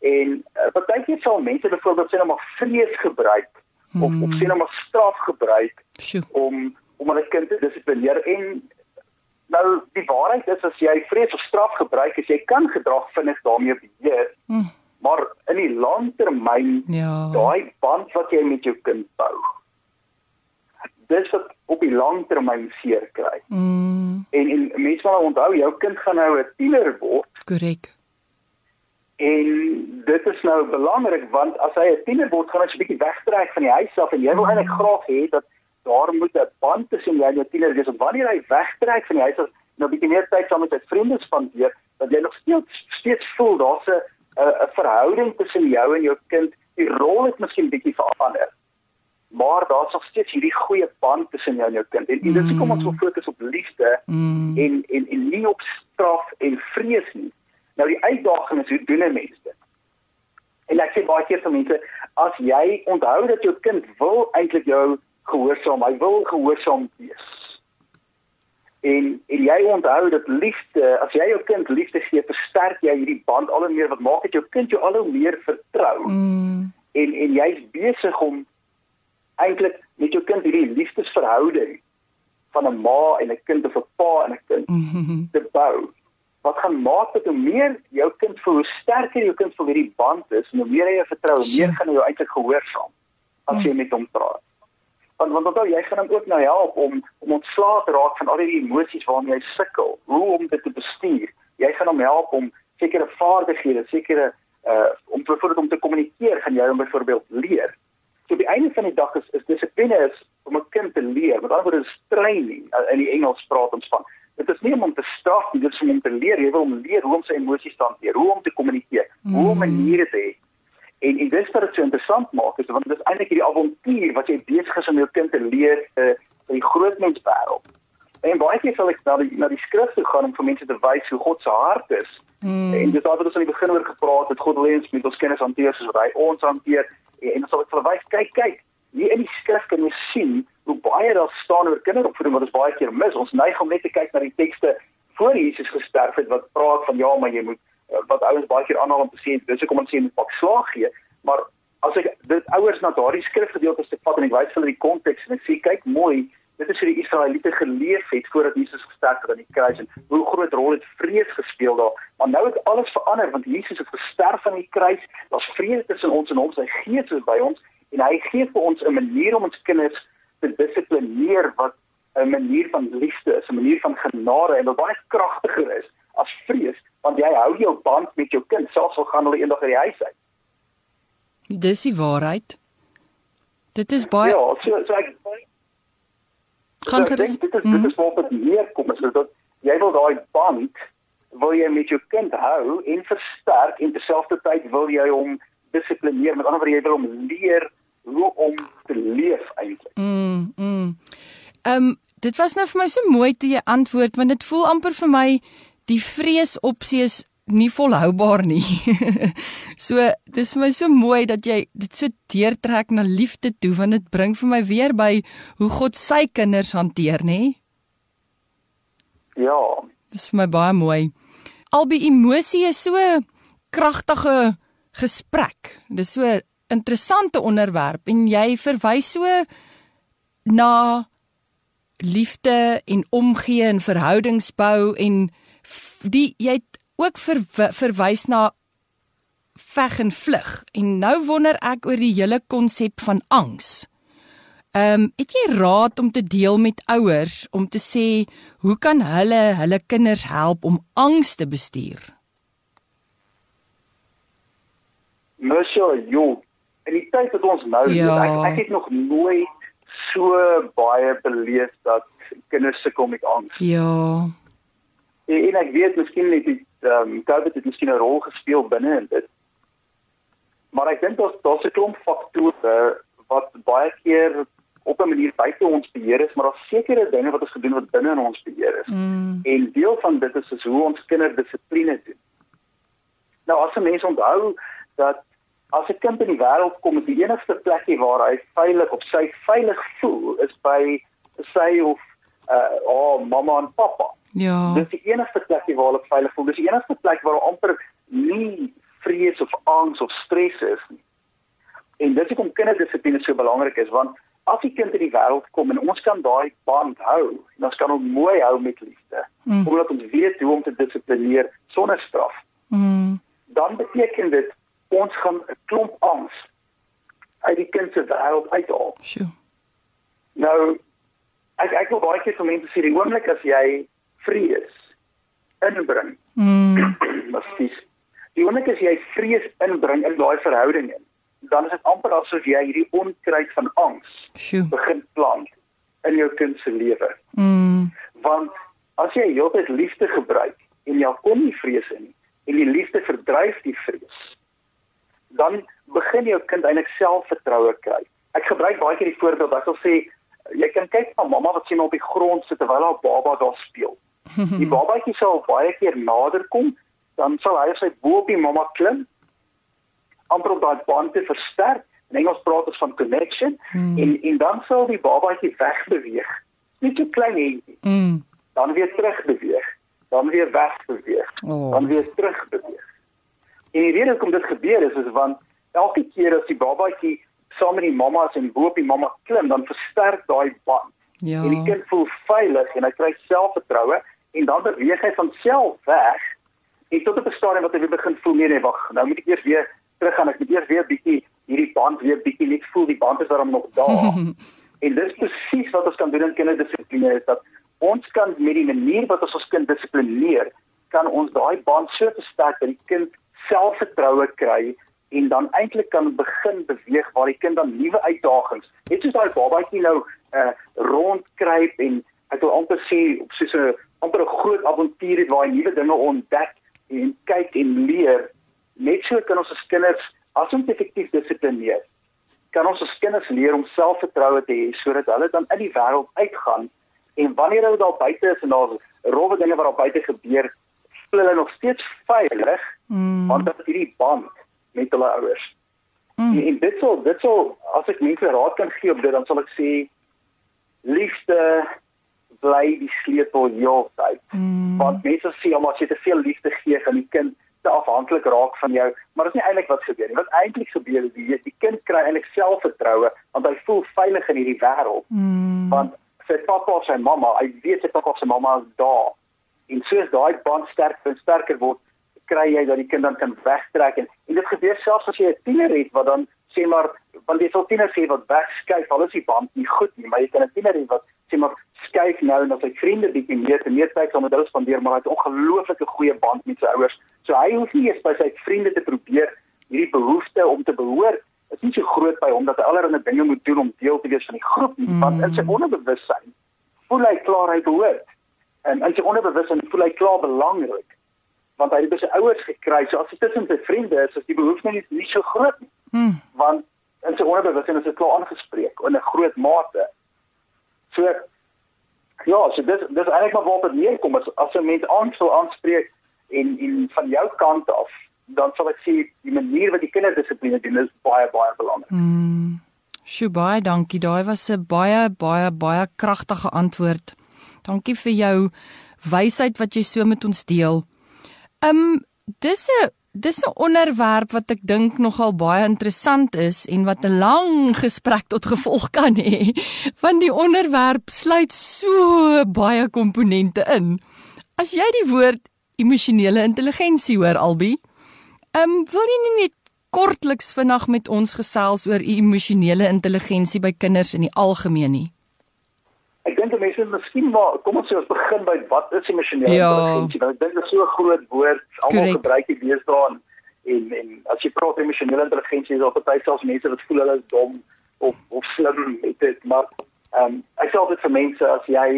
En uh, partykeer sal mense byvoorbeeld sê nou maar vrees gebruik hmm. of of sê nou maar straf gebruik Sjoe. om om 'n kind te dissiplineer en nou die waarheid is as jy vrees of straf gebruik, as jy kan gedrag vinnig daarmee beheer. Hmm. Maar in die langtermyn ja. daai band wat jy met jou kind bou. Dis wat op die langtermyn seer kry. Mm. En en mense moet onthou jou kind gaan nou 'n tiener word. Korrek. En dit is nou belangrik want as hy 'n tiener word, gaan hy 'n bietjie wegtrek van die huis af en jy wil eintlik graag hê dat daar moet 'n band tussen jou en jou tiener wees. Wanneer hy wegtrek van die huis af, nou bietjie meer tyd saam met sy vriende spandeer, dat jy nog steeds steeds voel daar's 'n 'n verhouding tussen jou en jou kind. Die rol het miskien bietjie verander. Maar daar's nog steeds hierdie goeie band tussen jou en jou kind. En, en dit is hoekom ons so fokus op liefde mm. en en en nie op straf en vrees nie. Nou die uitdaging is hoe doen 'n mens dit? En ek sê baie keer vir mense, as jy onthou dat jou kind wil eintlik jou gehoorsaam, hy wil gehoorsaam wees. En en jy onthou dat liefde, as jy jou kind liefde gee, versterk jy hierdie band al hoe meer wat maak dit jou kind jou al hoe meer vertrou. Mm. En en jy's besig om eintlik met jou kind hierdie liefdesverhouding van 'n ma en 'n kind of 'n pa en 'n kind Mm -hmm. te bou wat gaan maak dat hoe meer jou kind voel, hoe sterker jou kind voel hierdie band is, hoe meer hy vertrou, hoe meer gaan hy jou eintlik gehoorsaam as jy met hom praat. Want want onthou jy gaan hom ook nou help om om ontslae te raak van al die emosies waarmee hy sukkel, hoe om dit te bestuur. Jy gaan hom help om sekere vaardighede, sekere uh om byvoorbeeld om te kommunikeer, gaan jy hom byvoorbeeld leer. So die einde van die dag is is dissipline is om 'n kind te leer. Met ander woorde is training uh, in die Engels praat ons van. Dit is nie om hom te straf nie, dit is om hom te leer. Jy wil hom leer hoe om sy emosies te hanteer, hoe om te kommunikeer, mm. hoe om mm. maniere te hê. En en dis wat dit so interessant maak, is want dit is eintlik hierdie avontuur wat jy besig is om jou kind te leer uh, in die groot menswêreld. En baie keer sal ek na die na die skrif toe gaan om vir mense te wys hoe God se hart is. Mm. En dis wat ons aan die begin oor gepraat het, God wil ons met ons kennis hanteer soos wat hy ons hanteer. En, en dan sal ek vir wys, kyk, kyk, hier in die skrif kan jy sien hoe baie daar staan oor kinderopvoeding wat ons baie keer mis. Ons neig om net te kyk na die tekste voor Jesus gesterf het wat praat van ja, maar jy moet eh, wat ouens baie keer aanhaal om te sê dis hoekom ons sê moet pak slaag gee, maar as ek dit ouers na daardie skrifgedeeltes te vat en ek wys hulle die konteks en ek sê kyk mooi Dit is hoe die Israeliete geleef het voordat Jesus gesterf het aan die kruis en hoe groot rol het vrees gespeel daar. Maar nou het alles verander want Jesus het gesterf aan die kruis. Daar's vrede tussen ons en hom. Sy Gees is by ons en hy gee vir ons 'n manier om ons kinders te dissiplineer wat 'n manier van liefde is, 'n manier van genade en wat baie kragtiger is as vrees, want jy hou jou band met jou kind selfs al gaan hulle eendag uit die huis uit. Dis die waarheid. Dit is baie Ja, so so ek kan so, dit is dit is mm. dit is wat dit meer kom is dat jy wil daai band wil jy met jou kind hou en versterk en terselfdertyd wil jy hom dissiplineer met ander woorde jy wil hom leer hoe om te leef eintlik. Mm. mm. Ehm um, dit was nou vir my so mooi toe jy antwoord want dit voel amper vir my die vrees opsie is nie volhoubaar nie. <laughs> so dis vir my so mooi dat jy dit so deurtrek na liefde toe want dit bring vir my weer by hoe God sy kinders hanteer, nê? Ja. Dis vir my baie mooi. Albei emosie is so kragtige gesprek. Dis so interessante onderwerp en jy verwys so na liefde en omgee en verhoudingsbou en die jy het ook ver, verwys na veg en vlug en nou wonder ek oor die hele konsep van angs. Ehm um, het jy raad om te deel met ouers om te sê hoe kan hulle hulle kinders help om angs te bestuur? Monsieur, jo, in die tyd wat ons nou ja. leef, ek, ek het nog nooit so baie beleef dat kinders sukkel met angs. Ja. En, en ek weet miskien net die ehm um, COVID het miskien 'n rol gespeel binne in dit. Maar ek dink daar's daar's 'n klomp faktore wat baie keer op 'n manier buite ons beheer is, maar daar's sekere dinge wat ons gedoen wat binne in ons beheer is. Mm. En deel van dit is, is hoe ons kinders dissipline doen. Nou as 'n mens onthou dat as 'n kind in die wêreld kom, is die enigste plekie waar hy veilig of sy veilig voel is by sy of uh oh mamma en pappa. Ja. Dis die enigste plekie waar hulle veilig voel. Dis die enigste plek waar amper nie vrees of angs of stres is nie. En dit is hoekom kinderdissipline so belangrik is want as die kind in die wêreld kom en ons kan daai band hou, dan kan ons mooi hou met liefde. Mm. Omdat ons weet hoe om te dissiplineer sonder straf. Mm. Dan beteken dit ons gaan 'n klomp angs uit die kind se wêreld uithaal. Sjoe. Nou ek ek wil baie keer vir mense sê die oomblik as jy vrees inbring. Mm. <clears throat> Presies. Die oomblik as jy vrees inbring in daai verhouding in, dan is dit amper asof jy hierdie onkruid van angs Sjoe. begin plant in jou kind se lewe. Mm. Want as jy heeltyd liefde gebruik en jy kom nie vrees in nie en die liefde verdryf die vrees, dan begin jou kind eintlik selfvertroue kry. Ek gebruik baie keer die voorbeeld dat ek sê jy kan kyk na mamma wat sien op die grond sit terwyl haar baba daar speel. <laughs> Die babatjie sal baie keer nader kom, dan sal hy sy bo op die mamma klim amper op daai band te versterk. In Engels praat ons van connection Hmm. en en dan sal die babatjie wegbeweeg. Net so klein entjie. Mm. Dan weer terugbeweeg. Dan weer wegbeweeg. Oh. Dan weer terugbeweeg. En die rede hoekom dit gebeur is is want elke keer as die babatjie saam met die mamma's en bo op die mamma klim, dan versterk daai band. Ja. En die kind voel veilig en hy kry selfvertroue en dan beweeg hy van self weg en tot op 'n stadium wat hy weer begin voel nee nee wag nou moet ek eers weer terug gaan ek moet eers weer bietjie hierdie band weer bietjie net voel die band is daarom nog daar <laughs> en dis presies wat ons kan doen in kinderdissipline is dat ons kan met die manier wat ons ons kind dissiplineer kan ons daai band so versterk dat die kind selfvertroue kry en dan eintlik kan begin beweeg waar die kind dan nuwe uitdagings net soos daai babatjie nou uh, rondkruip en ek wil amper sê op soos 'n amper 'n groot avontuur het waar hy nuwe dinge ontdek en kyk en leer net so kan ons as kinders as ons effektief dissiplineer kan ons as kinders leer om selfvertroue te hê sodat hulle dan in die wêreld uitgaan en wanneer hulle daar buite is en daar's rowwe dinge wat daar buite gebeur voel hulle nog steeds veilig Mm. want dit is hierdie band met hulle ouers Mm. en, en dit sal dit sal as ek mense raad kan gee op dit dan sal ek sê liefde bly die sleutel heeltyd Mm. want mense sê omdat jy te veel liefde gee gaan die kind te afhanklik raak van jou maar dit is nie eintlik wat gebeur nie wat eintlik gebeur is die, die kind kry eintlik selfvertroue want hy voel veilig in hierdie wêreld Mm. want sy pappa of sy mamma hy weet sy pappa of sy mamma is daar en soos daai band sterker en sterker word kry jy dat die kind dan kan wegtrek en, en dit gebeur selfs as jy 'n tiener het wat dan sê maar want jy sal tieners hê wat wegskuif al is die band nie goed nie maar jy kan 'n tiener hê wat sê maar skuif nou en as sy vriende bietjie meer te meer tyd saam met hulle spandeer maar hy het 'n ongelooflike goeie band met sy ouers. So hy hoef nie eers by sy vriende te probeer hierdie behoefte om te behoort is nie so groot by hom dat hy allerlei dinge moet doen om deel te wees van die groep nie want in sy onderbewussyn voel hy klaar hy behoort en in sy onderbewussyn voel hy klaar belangrik want hy het by sy ouers gekry so as dit tussen sy vriende is is die behoefte nie, nie so groot nie Mm. want in sy onderbewussyn is dit klaar aangespreek in 'n groot mate. So ja, so dis dis eintlik maar waarop dit neerkom as as 'n mens aansou aanspreek en en van jou kant af, dan sal ek sê die manier wat die kinderdissipline doen is baie baie belangrik. Mm. Sjoe baie dankie. Daai was 'n baie baie baie kragtige antwoord. Dankie vir jou wysheid wat jy so met ons deel. Um dis 'n dis 'n onderwerp wat ek dink nogal baie interessant is en wat 'n lang gesprek tot gevolg kan hê. Want die onderwerp sluit so baie komponente in. As jy die woord emosionele intelligensie hoor Albi, ehm um, wil jy nie net kortliks vinnig met ons gesels oor emosionele intelligensie by kinders in die algemeen nie? Ek dink mense moet miskien maar kom ons sê ons begin by wat is emosionele ja. intelligensie? Want ek dink dit is so 'n groot woord, almal gebruik dit deesdae en en as jy praat emosionele intelligensie is daar baie selfs mense wat voel hulle is dom of of slim met dit, maar ehm um, ek sê altyd vir mense as jy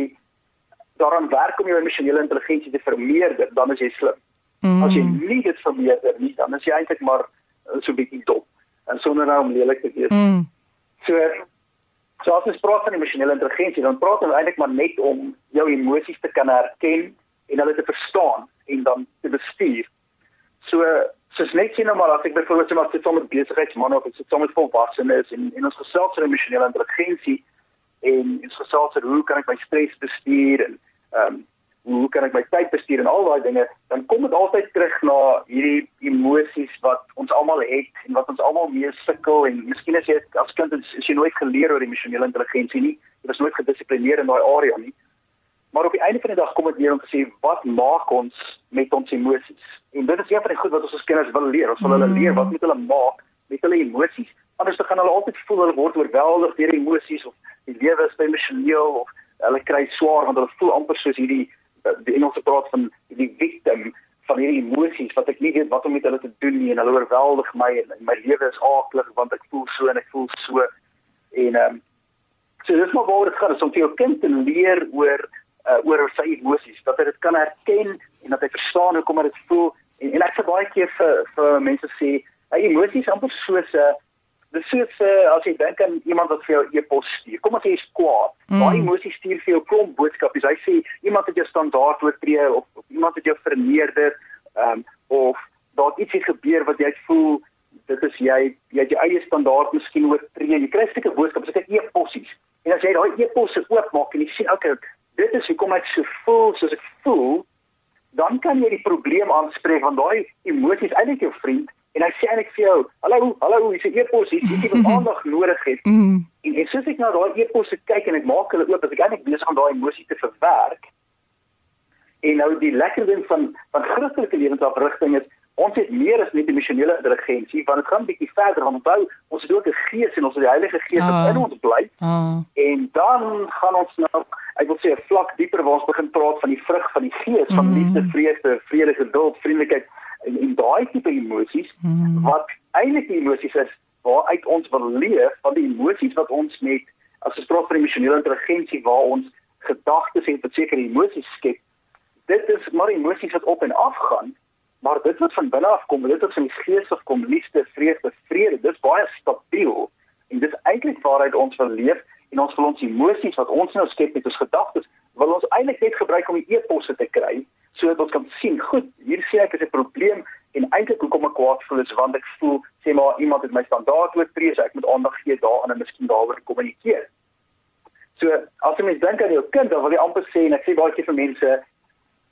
daaraan werk om jou emosionele intelligensie te vermeerder, dan is jy slim. Mm. As jy nie dit vermeerder nie, dan is jy eintlik maar uh, so 'n bietjie dom en sonder nou om lelik te wees. Mm. So So as ons praat van emosionele intelligensie, dan praat ons eintlik maar net om jou emosies te kan herken en hulle te verstaan en dan te bestuur. So soos net sien nou maar as ek byvoorbeeld sê maar sit sommer besigheidsman of ek sit sommer volwassenes en en ons gesels oor emosionele intelligensie en ons gesels oor hoe kan ek my stres bestuur en ehm um, hoe kan ek my tyd bestuur en al daai dinge, dan kom dit altyd terug na hierdie emosies wat ons almal het en wat ons almal mee sukkel en miskien as jy as kind is, is jy nooit geleer oor emosionele intelligensie nie. Jy was nooit gedissiplineer in daai area nie. Maar op die einde van die dag kom dit neer om te sê wat maak ons met ons emosies? En dit is een van die goed wat ons as kinders wil leer. Ons wil hulle leer wat moet hulle maak met hulle emosies. Anders dan gaan hulle altyd voel hulle word oorweldig deur emosies of die lewe is emosioneel of hulle kry swaar want hulle voel amper soos hierdie die Engelse praat van die victim van hierdie emosies wat ek nie weet wat om met hulle te doen nie en hulle oorweldig my en, my lewe is aaklig want ek voel so en ek voel so. En ehm um, so dis maar waar dit gaan is om vir jou kind te leer oor uh, oor sy emosies dat hy dit kan herken en dat hy verstaan hoe kom dit voel. En, en ek sê baie keer vir vir mense sê hy emosies amper soos 'n uh, dis soos uh, as jy dink aan iemand wat vir jou e-pos stuur. Kom ons sê jy's kwaad. Mm. Daai emosie stuur vir jou klomp boodskappe. Hy sê iemand het jou standaard oortree of, of iemand het jou verneder, ehm um, of daar iets het gebeur wat jy voel dit is jy jy het jou eie standaard miskien oortree. Jy kry seker boodskappe, seker e-posies. En as jy daai e-posse oopmaak en jy sien okay, dit is hoekom ek so voel soos ek voel, dan kan jy die probleem aanspreek want daai emosies eintlik jou vriend en hy sê eintlik vir jou, "Hallo, hallo, hier's 'n e-pos, hier's ietsie wat aandag nodig het." Mm. En en soos ek na daai e-posse kyk en ek maak hulle oop, as ek eintlik besig om daai emosie te verwerk. En nou die lekker ding van van Christelike lewensafrigting is ons het meer as net emosionele intelligensie, want dit gaan bietjie verder om bou. Ons het ook 'n gees en ons het die Heilige Gees wat oh. in ons bly. Oh. En dan gaan ons nou, ek wil sê 'n vlak dieper waar ons begin praat van die vrug van die Gees, van mm. liefde, vrede, vrede, geduld, vriendelikheid en en daai tipe emosies hmm. wat eintlik die emosies is waaruit ons wil leef van die emosies wat ons met as ons praat van emosionele intelligensie waar ons gedagtes en sekere emosies skep dit is maar emosies wat op en af gaan maar dit wat van binne af kom dit wat van die gees af kom liefde vrede vrede dis baie stabiel en dis eintlik waaruit ons wil leef en ons wil ons emosies wat ons nou skep met ons gedagtes wil ons eintlik net gebruik om die eposse te kry sodat ons kan sien, goed, hier sien ek is 'n probleem en eintlik hoekom ek kwaad voel is want ek voel sê maar iemand het my standaard oortree, so ek moet aandag gee daaraan en miskien daaroor kommunikeer. So as jy mens dink aan jou kind, dan wil jy amper sê en ek sê baie keer vir mense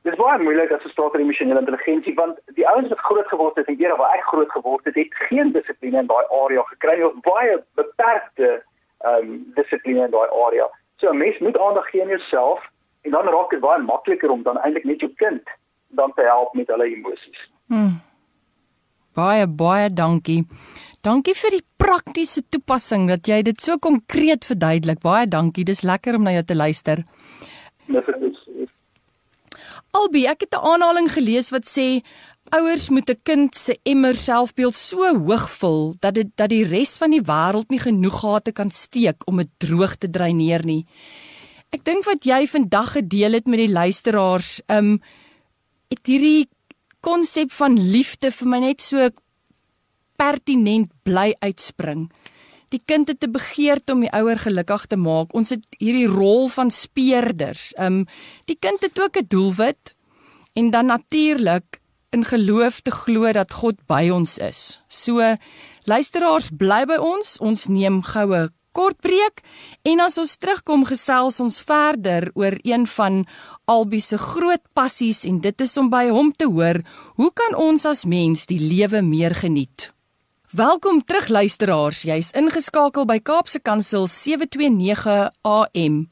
Dit is baie moeilik as jy praat oor emosionele intelligensie want die ouens wat groot geword het en eers waar ek groot geword het, het geen dissipline in daai area gekry of baie beperkte ehm um, dissipline in daai area. So 'n mens moet aandag gee aan jouself en dan raak dit baie makliker om dan eintlik net jou kind dan te help met hulle emosies. Hmm. Baie baie dankie. Dankie vir die praktiese toepassing dat jy dit so konkreet verduidelik. Baie dankie. Dis lekker om na jou te luister. Albi, ek het 'n aanhaling gelees wat sê ouers moet 'n kind se emmer selfbeeld so hoog vul dat dit dat die res van die wêreld nie genoeg gate kan steek om dit droog te dreineer nie. Ek dink wat jy vandag gedeel het met die luisteraars, um het hierdie konsep van liefde vir my net so pertinent bly uitspring. Die kind het 'n begeerte om die ouer gelukkig te maak. Ons het hierdie rol van speerders. Um die kind het ook 'n doelwit en dan natuurlik in geloof te glo dat God by ons is. So luisteraars bly by ons. Ons neem goue kort breek en as ons terugkom gesels ons verder oor een van Albie se groot passies en dit is om by hom te hoor hoe kan ons as mens die lewe meer geniet. Welkom terug luisteraars, jy's ingeskakel by Kaapse Kansel 729 AM.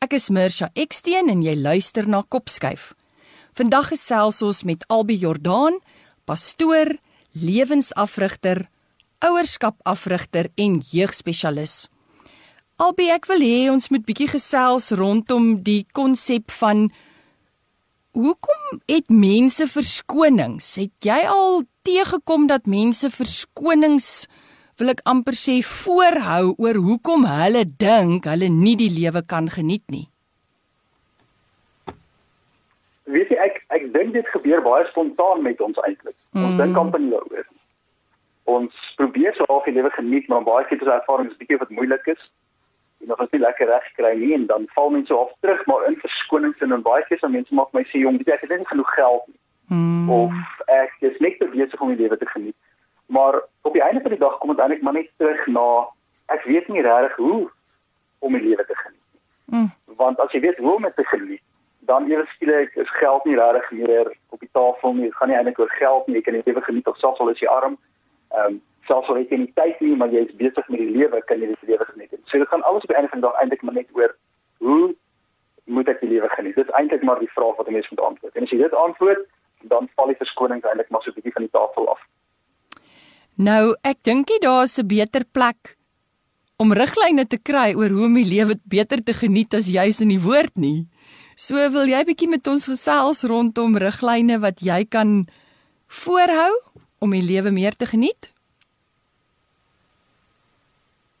Ek is Mirsha Eksteen en jy luister na Kopskyf. Vandag gesels ons met Albie Jordaan, pastoor, lewensafrigter, ouerskapafrigter en jeugspesialis. Albie, ek wil hê ons moet bietjie gesels rondom die konsep van hoekom het mense verskonings? Het jy al teëgekom dat mense verskonings wil ek amper sê voorhou oor hoekom hulle dink hulle nie die lewe kan geniet nie? Weet jy ek ek dink dit gebeur baie spontaan met ons eintlik. Ons mm. dink amper nie daaroor nie ons probeer so half die lewe geniet maar baie keer is daar ervarings bietjie wat moeilik is en nog as jy lekker reg kry nie en dan val mense af terug maar in verskonings en dan baie keer sal mense maak my sê jong jy ek het nie genoeg geld nie hmm. of ek is net te besig om die lewe te geniet maar op die einde van die dag kom dit eintlik maar net terug na ek weet nie regtig hoe om die lewe te geniet nie hmm. want as jy weet hoe om dit te geniet dan ewe skielik is geld nie regtig meer op die tafel nie. Dit gaan nie eintlik oor geld nie. Jy kan die lewe geniet of selfs al is jy arm ehm um, selfs al het jy nie tyd nie, maar jy is besig met die lewe, kan jy die lewe geniet. So dit gaan alles op die einde van die dag eintlik maar net oor hoe moet ek die lewe geniet? Dit is eintlik maar die vraag wat 'n mens moet antwoord. En as jy dit antwoord, dan val die verskonings eintlik maar so 'n bietjie van die tafel af. Nou, ek dink jy daar is 'n beter plek om riglyne te kry oor hoe om die lewe beter te geniet as jy's in die woord nie. So wil jy bietjie met ons gesels rondom riglyne wat jy kan voorhou om die lewe meer te geniet?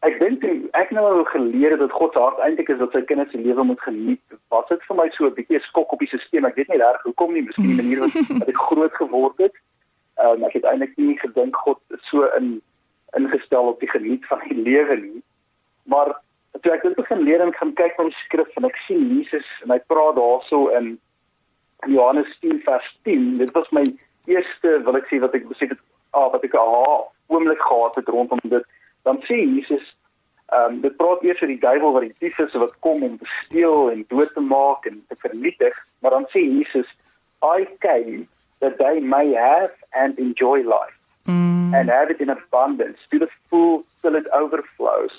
Ek dink ek nou geleer dat God se hart eintlik is dat sy kinders se lewe moet geniet. Wat dit vir my so 'n bietjie skok op die stelsel. Ek weet nie reg hoekom nie, miskien die manier wat, <laughs> wat ek groot geword het. Ehm um, ek het eintlik nie gedink God is so in ingestel op die geniet van die lewe nie. Maar toe ek dit begin leer en gaan kyk na die skrif en ek sien Jesus en hy praat daarso in Johannes 10 vers 10. Dit was my eerste wil ek sê wat ek besef het ah wat ek ah oomblik gehad het rondom dit dan sê Jesus ehm um, dit praat eers oor die duiwel wat die dief is wat kom om te steel en dood te maak en te vernietig maar dan sê Jesus I came that they may have and enjoy life mm. and have it in abundance to the full till it overflows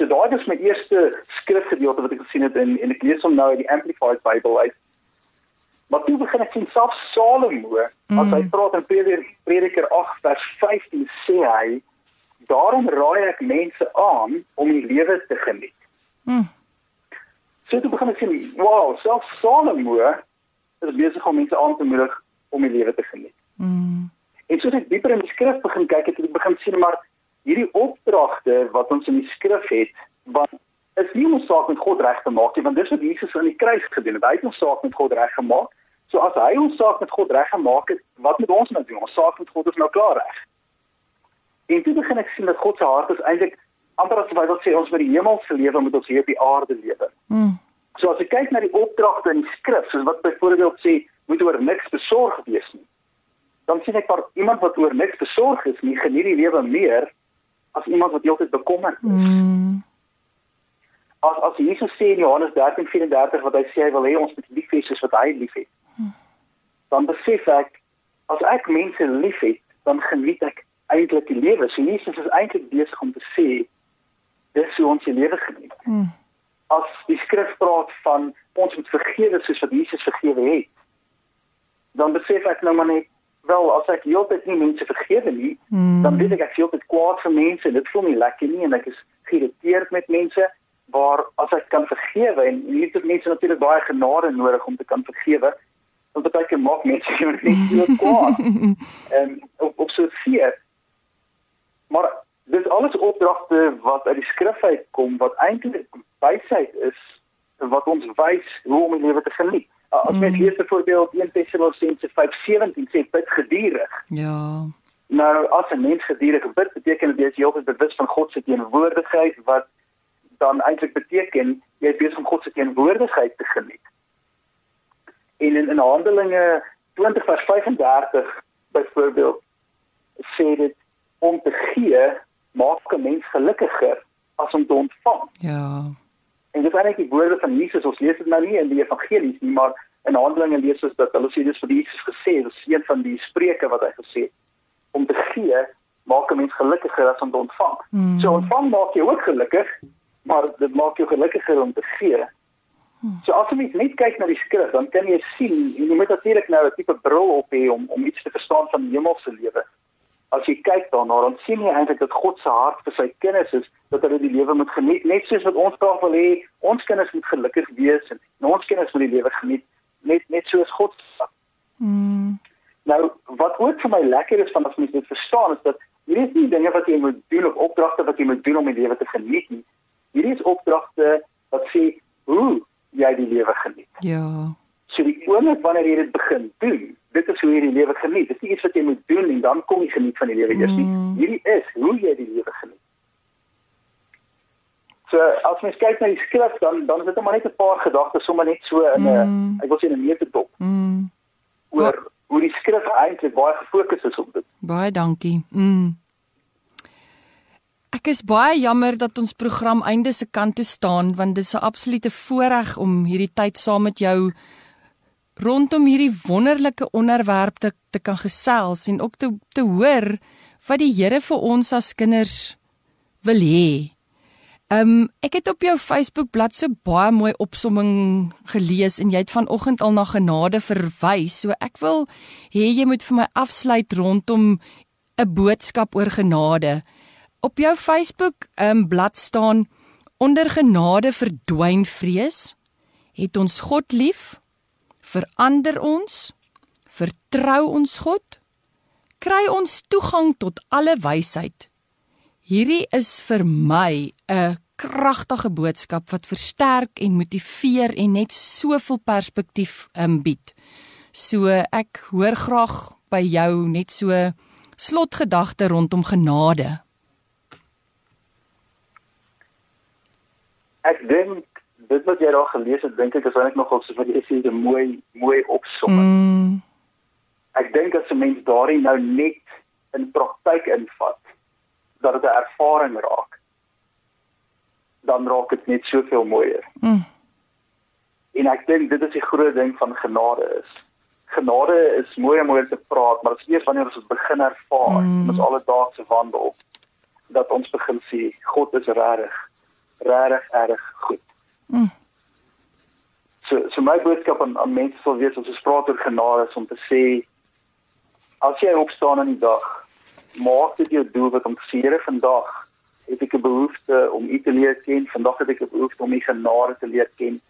so daai is my eerste skrifgedeelte wat ek gesien het in en ek lees hom nou uit die amplified bible uit Maar toe begin ek sien self Salomo, mm. as hy praat in Prediker, Prediker 8 vers 15 sê hy, daarom raai ek mense aan om die lewe te geniet. Mm. So toe begin ek sien, wow, self Salomo is besig om mense aan te moedig om die lewe te geniet. Mm. En so as ek dieper in die skrif begin kyk, het ek begin sien maar hierdie opdragte wat ons in die skrif het, want is nie ons saak met God reg te maak nie, want dis wat Jesus aan die kruis gedoen het. Hy het ons saak met God reg gemaak. So as hy ons saak met God reg gemaak het, wat moet ons nou doen? Ons saak met God is nou klaar reg. En toe begin ek sien dat God se hart is eintlik amper as hy wil sê ons met die hemelse lewe moet ons hier op die aarde lewe. Mm. So as ek kyk na die opdragte in die skrif, soos wat byvoorbeeld sê, moet oor niks besorg wees nie. Dan sien ek maar iemand wat oor niks besorg is, nie geniet die lewe meer as iemand wat heeltyd bekommerd is. Mm. As as Jesus sê in Johannes 13:34 wat hy sê hy wil hê ons moet lief hê soos wat hy liefhet dan besef ek as ek mense liefhet, dan geniet ek eintlik die lewe. So Jesus is eintlik besig om te sê dis hoe ons die lewe geniet. Mm. As die skrif praat van ons moet vergewe soos wat Jesus vergewe het, dan besef ek nou maar net wel as ek heeltyd nie mense vergewe nie, mm. dan weet ek ek heeltyd kwaad vir mense. Dit voel nie lekker nie en ek is geïrriteerd met mense waar as ek kan vergewe en hier het mense natuurlik baie genade nodig om te kan vergewe want baie keer maak mense jou net <laughs> so kwaad. En op op so vier. Maar dis alles opdragte wat uit die skrif uitkom wat eintlik wysheid is wat ons wys hoe om die lewe te geniet. As mens mm. lees byvoorbeeld 1 Tessalonisense 5:17 sê bid gedurig. Ja. Nou as 'n mens gedurig bid, beteken dit jy is heeltyd bewus van God se teenwoordigheid wat dan eintlik beteken jy is besig om God se teenwoordigheid te geniet en in, in Handelinge 20 vers 35 byvoorbeeld sê dit om te gee maak 'n mens gelukkiger as om te ontvang. Ja. En dis eintlik die woorde van Jesus. Ons lees dit nou nie in die evangelies nie, maar in Handelinge lees ons dat hulle sê dis vir Jesus gesê, dis een van die spreuke wat hy gesê het om te gee maak 'n mens gelukkiger as om te ontvang. Mm. So ontvang maak jou ook gelukkig, maar dit maak jou gelukkiger om te gee. Mm. So as jy net kyk na die skrif, dan kan jy sien jy moet natuurlik nou 'n tipe bril op hê om om iets te verstaan van die hemelse lewe. As jy kyk daarna, dan sien jy eintlik dat God se hart vir sy kinders is dat hulle die lewe moet geniet, net soos wat ons graag wil hê ons kinders moet gelukkig wees en ons kinders moet die lewe geniet net net soos God sê. Mm. Nou wat ook vir my lekker is van as mens dit verstaan is dat hierdie is nie dinge wat jy moet doen of opdragte wat jy moet doen om die lewe te geniet nie. Hierdie is opdragte wat sê hoe jy die lewe geniet. Ja. So die oomblik wanneer jy dit begin doen, dit is hoe jy die lewe geniet. Dit is nie iets wat jy moet doen en dan kom jy geniet van die lewe eers nie. Mm. Hierdie is hoe jy die lewe geniet. So as mens kyk na die skrif dan dan is dit maar net 'n paar gedagtes sommer net so in 'n mm. ek wil sê 'n meetdop. Mm. oor hoe die skrif eintlik baie gefokus is op dit. Baie dankie. Mm. Ek is baie jammer dat ons program einde se kant toe staan want dit is 'n absolute voorreg om hierdie tyd saam met jou rondom hierdie wonderlike onderwerp te te kan gesels en ook te te hoor wat die Here vir ons as kinders wil hê. Ehm um, ek het op jou Facebook bladsy so baie mooi opsomming gelees en jy het vanoggend al na genade verwys. So ek wil hê jy moet vir my afsluit rondom 'n boodskap oor genade. Op jou Facebook ehm um, blad staan onder genade verdwyn vrees. Het ons God lief? Verander ons? Vertrou ons God? Kry ons toegang tot alle wysheid? Hierdie is vir my 'n kragtige boodskap wat versterk en motiveer en net soveel perspektief um, bied. So ek hoor graag by jou net so slotgedagte rondom genade. Ek dink dit wat jy daar gelees het, dink ek is eintlik nogal so wat jy sê 'n mooi mooi opsomming. Mm. Ek dink as 'n mens daarin nou net in praktyk invat, dat dit 'n ervaring raak dan raak dit net soveel mooier. Mm. En ek dink dit is die groot ding van genade is. Genade is mooi om oor te praat, maar dit is eers wanneer ons dit begin ervaar mm. in ons alledaagse wandel dat ons begin sien God is regtig regtig erg goed. Mm. So so my boodskap aan, aan mense sal wees as ons praat oor genade is om te sê as jy opstaan in die dag maak dit jou doel wat om te sê Here vandag het ek 'n behoefte om U te leer ken. Vandag het ek 'n behoefte om U genade te leer ken.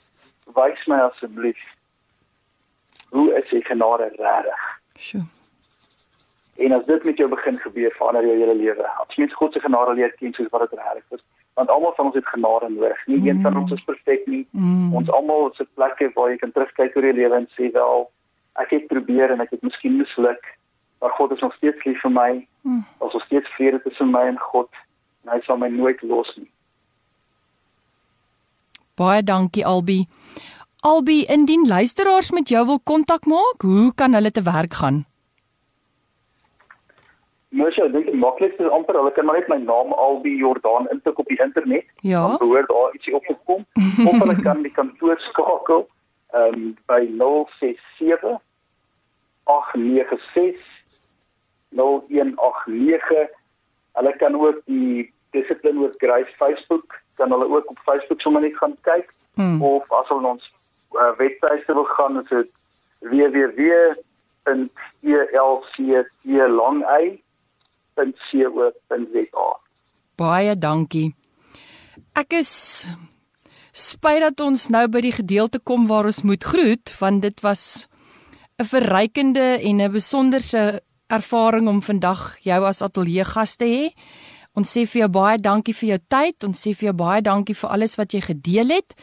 Wys my asseblief hoe is U genade regtig? Sjoe. En as dit met jou begin gebeur, verander jou hele lewe. As mens God se genade leer ken soos wat dit regtig is, want almal van ons het genade nodig. Nie mm. een van ons is perfek nie. Mm. Ons almal het 'n plekke waar jy kan terugkyk oor jou lewe en sê wel, ek het probeer en ek het miskien misluk maar God is nog steeds lief vir my. Hmm. Ons is steeds vrede tussen my en God. En hy sal my nooit los nie. Baie dankie Albi. Albi, indien luisteraars met jou wil kontak maak, hoe kan hulle te werk gaan? Mens sou dink die maklikste is amper hulle kan maar net my naam Albi Jordaan intik op die internet. Ja. Dan behoort daar ietsie op te kom. of hulle kan die kantoor skakel ehm um, by 067 896 0189. Hulle kan ook die Discipline with Grace Facebook, kan hulle ook op Facebook sommer net gaan kyk hmm. of as hulle ons uh, webtuiste wil gaan, is dit www.elct.co.za. Baie dankie. Ek is spyt dat ons nou by die gedeelte kom waar ons moet groet want dit was 'n verrykende en 'n besonderse ervaring om vandag jou as ateljee gas te hê. Ons sê vir jou baie dankie vir jou tyd. Ons sê vir jou baie dankie vir alles wat jy gedeel het.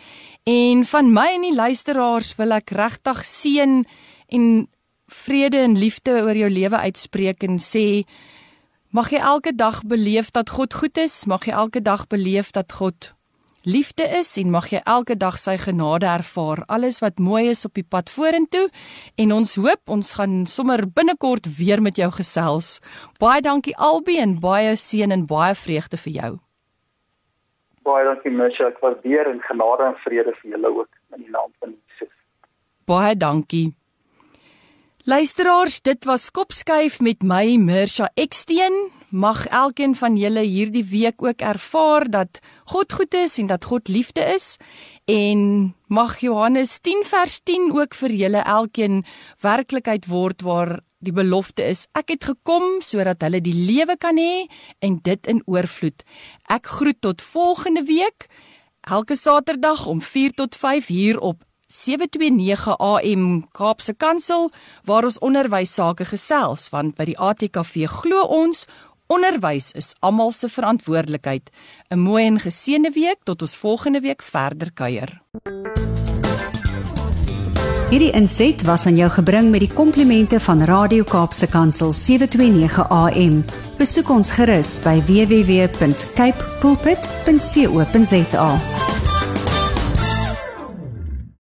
En van my en die luisteraars wil ek regtig seën en vrede en liefde oor jou lewe uitspreek en sê mag jy elke dag beleef dat God goed is. Mag jy elke dag beleef dat God liefde is en mag jy elke dag sy genade ervaar. Alles wat mooi is op die pad vorentoe en ons hoop ons gaan sommer binnekort weer met jou gesels. Baie dankie Albie en baie seën en baie vreugde vir jou. Baie dankie Misha, ek waardeer en genade en vrede vir julle ook in die naam van Jesus. Baie dankie. Luisteraars, dit was Kopskuif met my Mirsha Eksteen. Mag elkeen van julle hierdie week ook ervaar dat God goed is en dat God liefde is en mag Johannes 10 vers 10 ook vir julle elkeen werklikheid word waar die belofte is ek het gekom sodat hulle die lewe kan hê en dit in oorvloed. Ek groet tot volgende week elke Saterdag om 4 tot 5 hier op 729 AM Kaapse Kansel waar ons onderwys sake gesels want by die ATKV glo ons onderwys is almal se verantwoordelikheid. 'n Mooi en geseënde week tot ons volgende week verder kuier. Hierdie inset was aan jou gebring met die komplimente van Radio Kaapse Kansel 729 AM. Besoek ons gerus by www.cape pulpit.co.za.